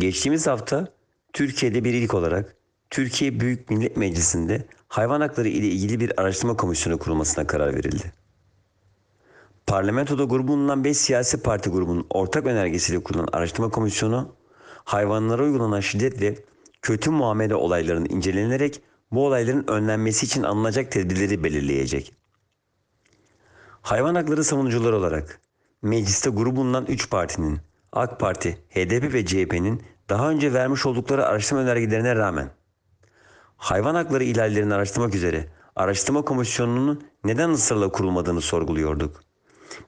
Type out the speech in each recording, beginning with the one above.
Geçtiğimiz hafta Türkiye'de bir ilk olarak Türkiye Büyük Millet Meclisi'nde hayvan hakları ile ilgili bir araştırma komisyonu kurulmasına karar verildi. Parlamentoda grubu bulunan 5 siyasi parti grubunun ortak önergesiyle kurulan araştırma komisyonu hayvanlara uygulanan şiddet ve kötü muamele olaylarının incelenerek bu olayların önlenmesi için alınacak tedbirleri belirleyecek. Hayvan hakları savunucuları olarak mecliste grubu bulunan 3 partinin AK Parti, HDP ve CHP'nin daha önce vermiş oldukları araştırma önergelerine rağmen hayvan hakları ihlallerini araştırmak üzere araştırma komisyonunun neden ısrarla kurulmadığını sorguluyorduk.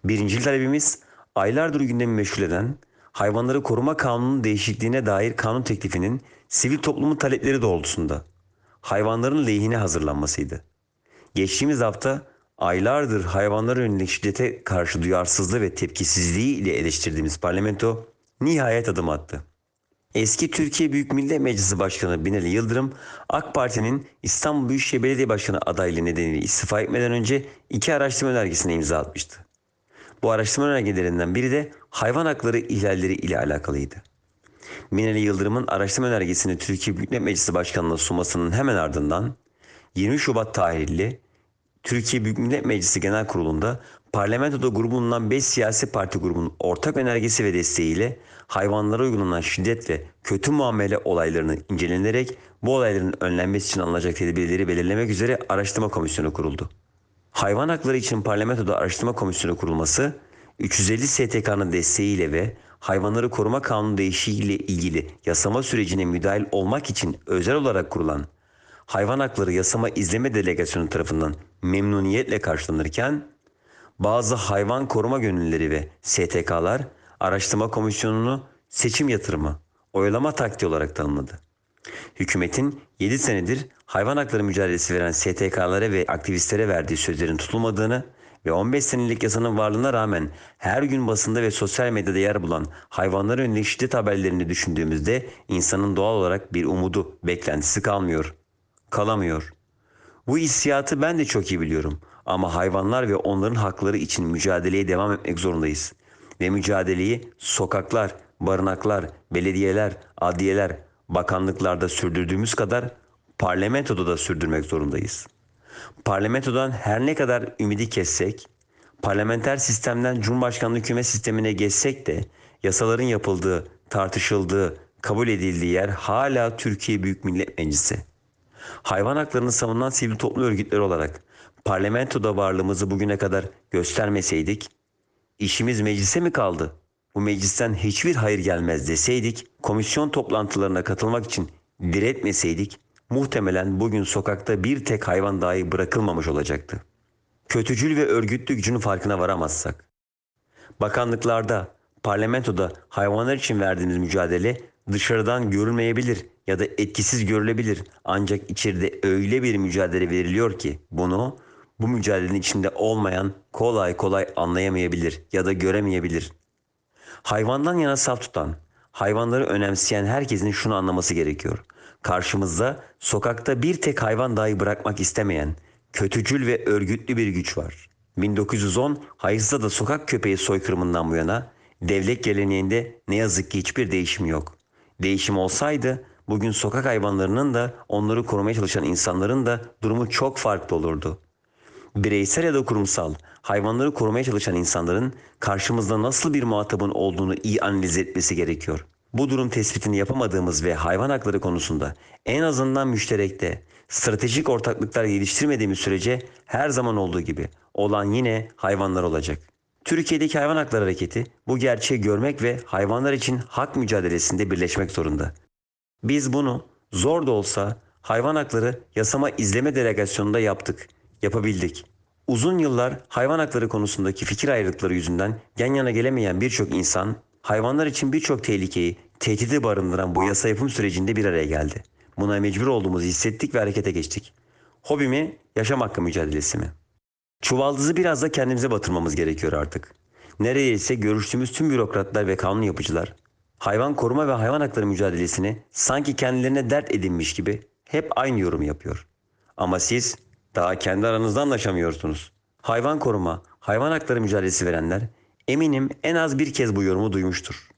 Birinci talebimiz aylardır gündemi meşgul eden hayvanları koruma kanunun değişikliğine dair kanun teklifinin sivil toplumun talepleri doğrultusunda hayvanların lehine hazırlanmasıydı. Geçtiğimiz hafta aylardır hayvanlara yönelik şiddete karşı duyarsızlığı ve tepkisizliği ile eleştirdiğimiz parlamento nihayet adım attı. Eski Türkiye Büyük Millet Meclisi Başkanı Binali Yıldırım, AK Parti'nin İstanbul Büyükşehir Belediye Başkanı adaylığı nedeniyle istifa etmeden önce iki araştırma önergesine imza atmıştı. Bu araştırma önergelerinden biri de hayvan hakları ihlalleri ile alakalıydı. Binali Yıldırım'ın araştırma önergesini Türkiye Büyük Millet Meclisi Başkanı'na sunmasının hemen ardından 20 Şubat tarihli Türkiye Büyük Millet Meclisi Genel Kurulu'nda parlamentoda grubundan 5 siyasi parti grubunun ortak önergesi ve desteğiyle hayvanlara uygulanan şiddet ve kötü muamele olaylarının incelenerek bu olayların önlenmesi için alınacak tedbirleri belirlemek üzere araştırma komisyonu kuruldu. Hayvan hakları için parlamentoda araştırma komisyonu kurulması 350 STK'nın desteğiyle ve hayvanları koruma kanunu değişikliğiyle ilgili yasama sürecine müdahil olmak için özel olarak kurulan Hayvan Hakları Yasama İzleme Delegasyonu tarafından memnuniyetle karşılanırken bazı hayvan koruma gönüllüleri ve STK'lar araştırma komisyonunu seçim yatırımı, oylama taktiği olarak tanımladı. Hükümetin 7 senedir hayvan hakları mücadelesi veren STK'lara ve aktivistlere verdiği sözlerin tutulmadığını ve 15 senelik yasanın varlığına rağmen her gün basında ve sosyal medyada yer bulan hayvanlara yönelik şiddet haberlerini düşündüğümüzde insanın doğal olarak bir umudu, beklentisi kalmıyor. Kalamıyor. Bu hissiyatı ben de çok iyi biliyorum ama hayvanlar ve onların hakları için mücadeleye devam etmek zorundayız. Ve mücadeleyi sokaklar, barınaklar, belediyeler, adliyeler, bakanlıklarda sürdürdüğümüz kadar parlamentoda da sürdürmek zorundayız. Parlamentodan her ne kadar ümidi kessek, parlamenter sistemden Cumhurbaşkanlığı hükümet sistemine geçsek de yasaların yapıldığı, tartışıldığı, kabul edildiği yer hala Türkiye Büyük Millet Meclisi. Hayvan haklarını savunan sivil toplum örgütleri olarak parlamentoda varlığımızı bugüne kadar göstermeseydik, işimiz meclise mi kaldı? Bu meclisten hiçbir hayır gelmez deseydik, komisyon toplantılarına katılmak için diretmeseydik, muhtemelen bugün sokakta bir tek hayvan dahi bırakılmamış olacaktı. Kötücül ve örgütlü gücünün farkına varamazsak, bakanlıklarda, parlamentoda hayvanlar için verdiğimiz mücadele dışarıdan görülmeyebilir ya da etkisiz görülebilir. Ancak içeride öyle bir mücadele veriliyor ki bunu bu mücadelenin içinde olmayan kolay kolay anlayamayabilir ya da göremeyebilir. Hayvandan yana saf tutan, hayvanları önemseyen herkesin şunu anlaması gerekiyor. Karşımızda sokakta bir tek hayvan dahi bırakmak istemeyen kötücül ve örgütlü bir güç var. 1910 Hayız'da da sokak köpeği soykırımından bu yana devlet geleneğinde ne yazık ki hiçbir değişim yok. Değişim olsaydı bugün sokak hayvanlarının da onları korumaya çalışan insanların da durumu çok farklı olurdu. Bireysel ya da kurumsal hayvanları korumaya çalışan insanların karşımızda nasıl bir muhatabın olduğunu iyi analiz etmesi gerekiyor. Bu durum tespitini yapamadığımız ve hayvan hakları konusunda en azından müşterekte stratejik ortaklıklar geliştirmediğimiz sürece her zaman olduğu gibi olan yine hayvanlar olacak. Türkiye'deki hayvan hakları hareketi bu gerçeği görmek ve hayvanlar için hak mücadelesinde birleşmek zorunda. Biz bunu zor da olsa hayvan hakları yasama izleme delegasyonunda yaptık, yapabildik. Uzun yıllar hayvan hakları konusundaki fikir ayrılıkları yüzünden yan yana gelemeyen birçok insan hayvanlar için birçok tehlikeyi, tehdidi barındıran bu yasa yapım sürecinde bir araya geldi. Buna mecbur olduğumuzu hissettik ve harekete geçtik. Hobi mi, yaşam hakkı mücadelesi mi? Çuvaldızı biraz da kendimize batırmamız gerekiyor artık. Neredeyse görüştüğümüz tüm bürokratlar ve kanun yapıcılar hayvan koruma ve hayvan hakları mücadelesini sanki kendilerine dert edinmiş gibi hep aynı yorum yapıyor. Ama siz daha kendi aranızda anlaşamıyorsunuz. Hayvan koruma, hayvan hakları mücadelesi verenler eminim en az bir kez bu yorumu duymuştur.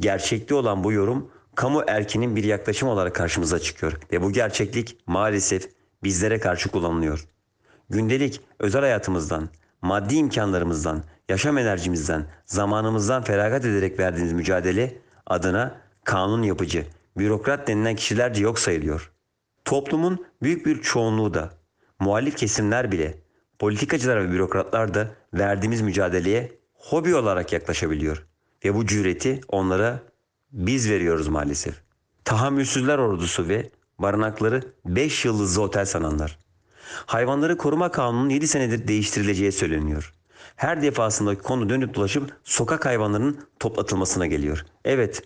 Gerçekte olan bu yorum kamu erkinin bir yaklaşım olarak karşımıza çıkıyor ve bu gerçeklik maalesef bizlere karşı kullanılıyor. Gündelik özel hayatımızdan, maddi imkanlarımızdan, yaşam enerjimizden, zamanımızdan feragat ederek verdiğimiz mücadele adına kanun yapıcı, bürokrat denilen kişilerce yok sayılıyor. Toplumun büyük bir çoğunluğu da, muhalif kesimler bile, politikacılar ve bürokratlar da verdiğimiz mücadeleye hobi olarak yaklaşabiliyor. Ve bu cüreti onlara biz veriyoruz maalesef. Tahammülsüzler ordusu ve barınakları 5 yıldızlı otel sananlar. Hayvanları koruma kanunun 7 senedir değiştirileceği söyleniyor. Her defasında konu dönüp dolaşıp sokak hayvanlarının toplatılmasına geliyor. Evet,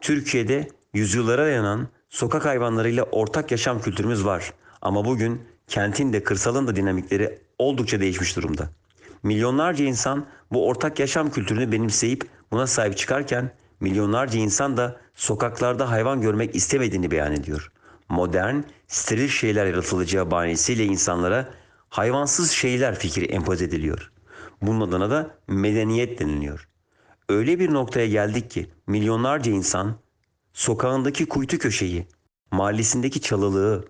Türkiye'de yüzyıllara dayanan sokak hayvanlarıyla ortak yaşam kültürümüz var. Ama bugün kentin de kırsalın da dinamikleri oldukça değişmiş durumda. Milyonlarca insan bu ortak yaşam kültürünü benimseyip buna sahip çıkarken milyonlarca insan da sokaklarda hayvan görmek istemediğini beyan ediyor. Modern, steril şeyler yaratılacağı bahanesiyle insanlara hayvansız şeyler fikri empoze ediliyor. Bunun adına da medeniyet deniliyor. Öyle bir noktaya geldik ki milyonlarca insan sokağındaki kuytu köşeyi, mahallesindeki çalılığı,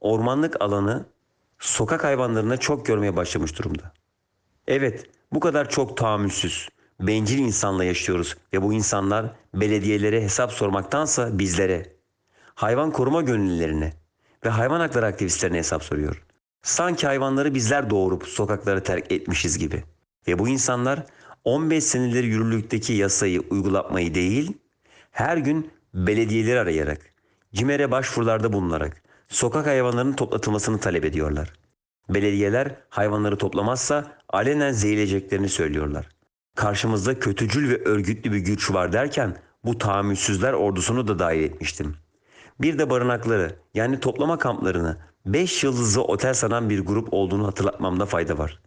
ormanlık alanı sokak hayvanlarına çok görmeye başlamış durumda. Evet, bu kadar çok tahammülsüz, bencil insanla yaşıyoruz ve bu insanlar belediyelere hesap sormaktansa bizlere, hayvan koruma gönüllülerine ve hayvan hakları aktivistlerine hesap soruyor. Sanki hayvanları bizler doğurup sokaklara terk etmişiz gibi. Ve bu insanlar 15 senedir yürürlükteki yasayı uygulatmayı değil, her gün belediyeleri arayarak, CİMER'e başvurularda bulunarak sokak hayvanlarının toplatılmasını talep ediyorlar. Belediyeler hayvanları toplamazsa alenen zehirleyeceklerini söylüyorlar. Karşımızda kötücül ve örgütlü bir güç var derken bu tahammülsüzler ordusunu da dahil etmiştim. Bir de barınakları yani toplama kamplarını 5 yıldızlı otel sanan bir grup olduğunu hatırlatmamda fayda var.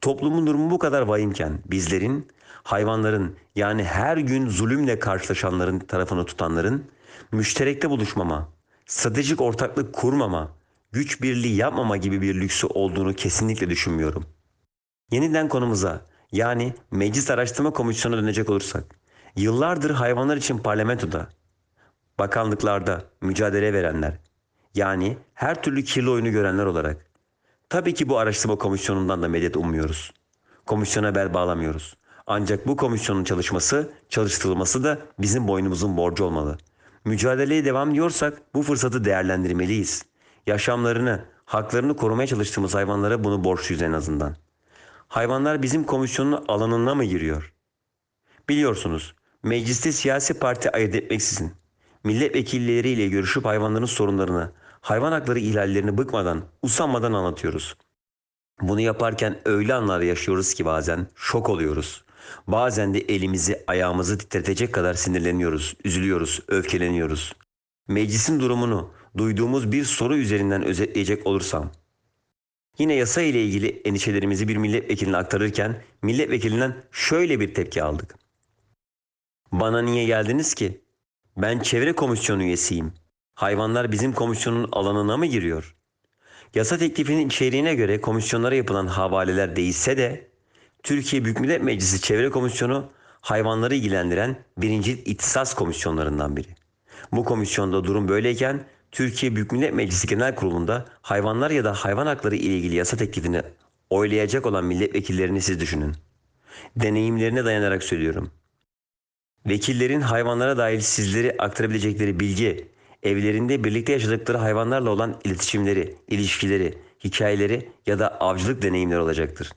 Toplumun durumu bu kadar vahimken bizlerin, hayvanların yani her gün zulümle karşılaşanların tarafını tutanların müşterekte buluşmama, stratejik ortaklık kurmama, güç birliği yapmama gibi bir lüksü olduğunu kesinlikle düşünmüyorum. Yeniden konumuza yani Meclis Araştırma Komisyonu'na dönecek olursak, yıllardır hayvanlar için parlamentoda, bakanlıklarda mücadele verenler, yani her türlü kirli oyunu görenler olarak, tabii ki bu araştırma komisyonundan da medet ummuyoruz. Komisyona bel bağlamıyoruz. Ancak bu komisyonun çalışması, çalıştırılması da bizim boynumuzun borcu olmalı. Mücadeleye devam ediyorsak bu fırsatı değerlendirmeliyiz. Yaşamlarını, haklarını korumaya çalıştığımız hayvanlara bunu borçluyuz en azından. Hayvanlar bizim komisyonun alanına mı giriyor? Biliyorsunuz, mecliste siyasi parti ayırt etmeksizin milletvekilleriyle görüşüp hayvanların sorunlarını, hayvan hakları ihlallerini bıkmadan, usanmadan anlatıyoruz. Bunu yaparken öyle anlar yaşıyoruz ki bazen şok oluyoruz. Bazen de elimizi ayağımızı titretecek kadar sinirleniyoruz, üzülüyoruz, öfkeleniyoruz. Meclisin durumunu duyduğumuz bir soru üzerinden özetleyecek olursam. Yine yasa ile ilgili endişelerimizi bir milletvekiline aktarırken milletvekilinden şöyle bir tepki aldık. Bana niye geldiniz ki? Ben çevre komisyonu üyesiyim. Hayvanlar bizim komisyonun alanına mı giriyor? Yasa teklifinin içeriğine göre komisyonlara yapılan havaleler değişse de Türkiye Büyük Millet Meclisi Çevre Komisyonu hayvanları ilgilendiren birinci ihtisas komisyonlarından biri. Bu komisyonda durum böyleyken Türkiye Büyük Millet Meclisi Genel Kurulu'nda hayvanlar ya da hayvan hakları ile ilgili yasa teklifini oylayacak olan milletvekillerini siz düşünün. Deneyimlerine dayanarak söylüyorum. Vekillerin hayvanlara dair sizlere aktarabilecekleri bilgi, evlerinde birlikte yaşadıkları hayvanlarla olan iletişimleri, ilişkileri, hikayeleri ya da avcılık deneyimleri olacaktır.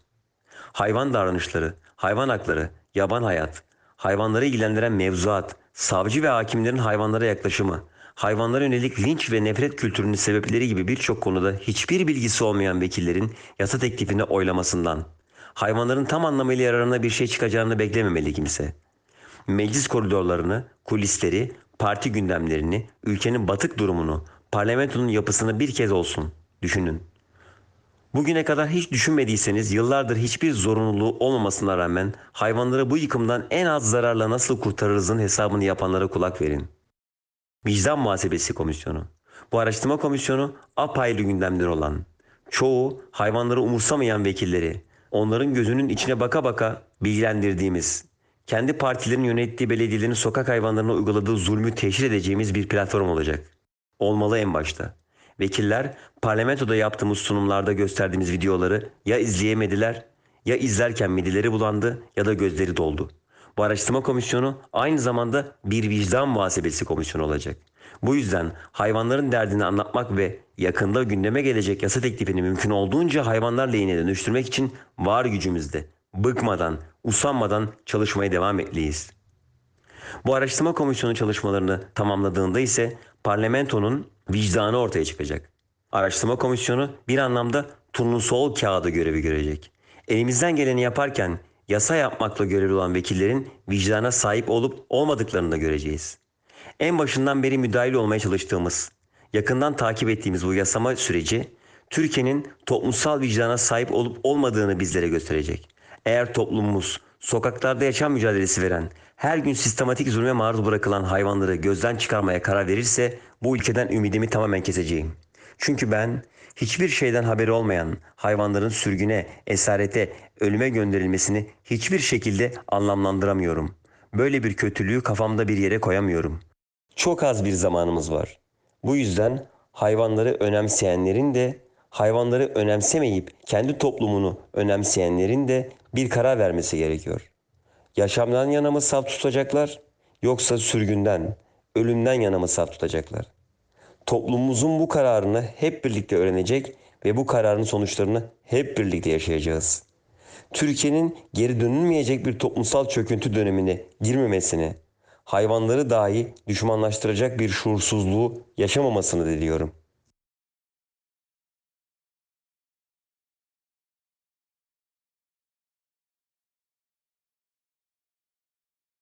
Hayvan davranışları, hayvan hakları, yaban hayat, hayvanları ilgilendiren mevzuat, savcı ve hakimlerin hayvanlara yaklaşımı, hayvanlara yönelik linç ve nefret kültürünün sebepleri gibi birçok konuda hiçbir bilgisi olmayan vekillerin yasa teklifini oylamasından, hayvanların tam anlamıyla yararına bir şey çıkacağını beklememeli kimse meclis koridorlarını, kulisleri, parti gündemlerini, ülkenin batık durumunu, parlamentonun yapısını bir kez olsun düşünün. Bugüne kadar hiç düşünmediyseniz yıllardır hiçbir zorunluluğu olmamasına rağmen hayvanları bu yıkımdan en az zararla nasıl kurtarırızın hesabını yapanlara kulak verin. Vicdan Muhasebesi Komisyonu. Bu araştırma komisyonu apayrı gündemler olan, çoğu hayvanları umursamayan vekilleri, onların gözünün içine baka baka bilgilendirdiğimiz, kendi partilerin yönettiği belediyelerin sokak hayvanlarına uyguladığı zulmü teşhir edeceğimiz bir platform olacak. Olmalı en başta. Vekiller parlamentoda yaptığımız sunumlarda gösterdiğimiz videoları ya izleyemediler ya izlerken mideleri bulandı ya da gözleri doldu. Bu araştırma komisyonu aynı zamanda bir vicdan muhasebesi komisyonu olacak. Bu yüzden hayvanların derdini anlatmak ve yakında gündeme gelecek yasa teklifini mümkün olduğunca hayvanlar lehine dönüştürmek için var gücümüzde, bıkmadan, usanmadan çalışmaya devam etmeliyiz. Bu araştırma komisyonu çalışmalarını tamamladığında ise parlamentonun vicdanı ortaya çıkacak. Araştırma komisyonu bir anlamda turnusol kağıdı görevi görecek. Elimizden geleni yaparken yasa yapmakla görevli olan vekillerin vicdana sahip olup olmadıklarını da göreceğiz. En başından beri müdahil olmaya çalıştığımız, yakından takip ettiğimiz bu yasama süreci Türkiye'nin toplumsal vicdana sahip olup olmadığını bizlere gösterecek. Eğer toplumumuz sokaklarda yaşam mücadelesi veren, her gün sistematik zulme maruz bırakılan hayvanları gözden çıkarmaya karar verirse bu ülkeden ümidimi tamamen keseceğim. Çünkü ben hiçbir şeyden haberi olmayan hayvanların sürgüne, esarete, ölüme gönderilmesini hiçbir şekilde anlamlandıramıyorum. Böyle bir kötülüğü kafamda bir yere koyamıyorum. Çok az bir zamanımız var. Bu yüzden hayvanları önemseyenlerin de hayvanları önemsemeyip kendi toplumunu önemseyenlerin de bir karar vermesi gerekiyor. Yaşamdan yana mı saf tutacaklar yoksa sürgünden, ölümden yana mı saf tutacaklar? Toplumumuzun bu kararını hep birlikte öğrenecek ve bu kararın sonuçlarını hep birlikte yaşayacağız. Türkiye'nin geri dönülmeyecek bir toplumsal çöküntü dönemine girmemesini, hayvanları dahi düşmanlaştıracak bir şuursuzluğu yaşamamasını diliyorum.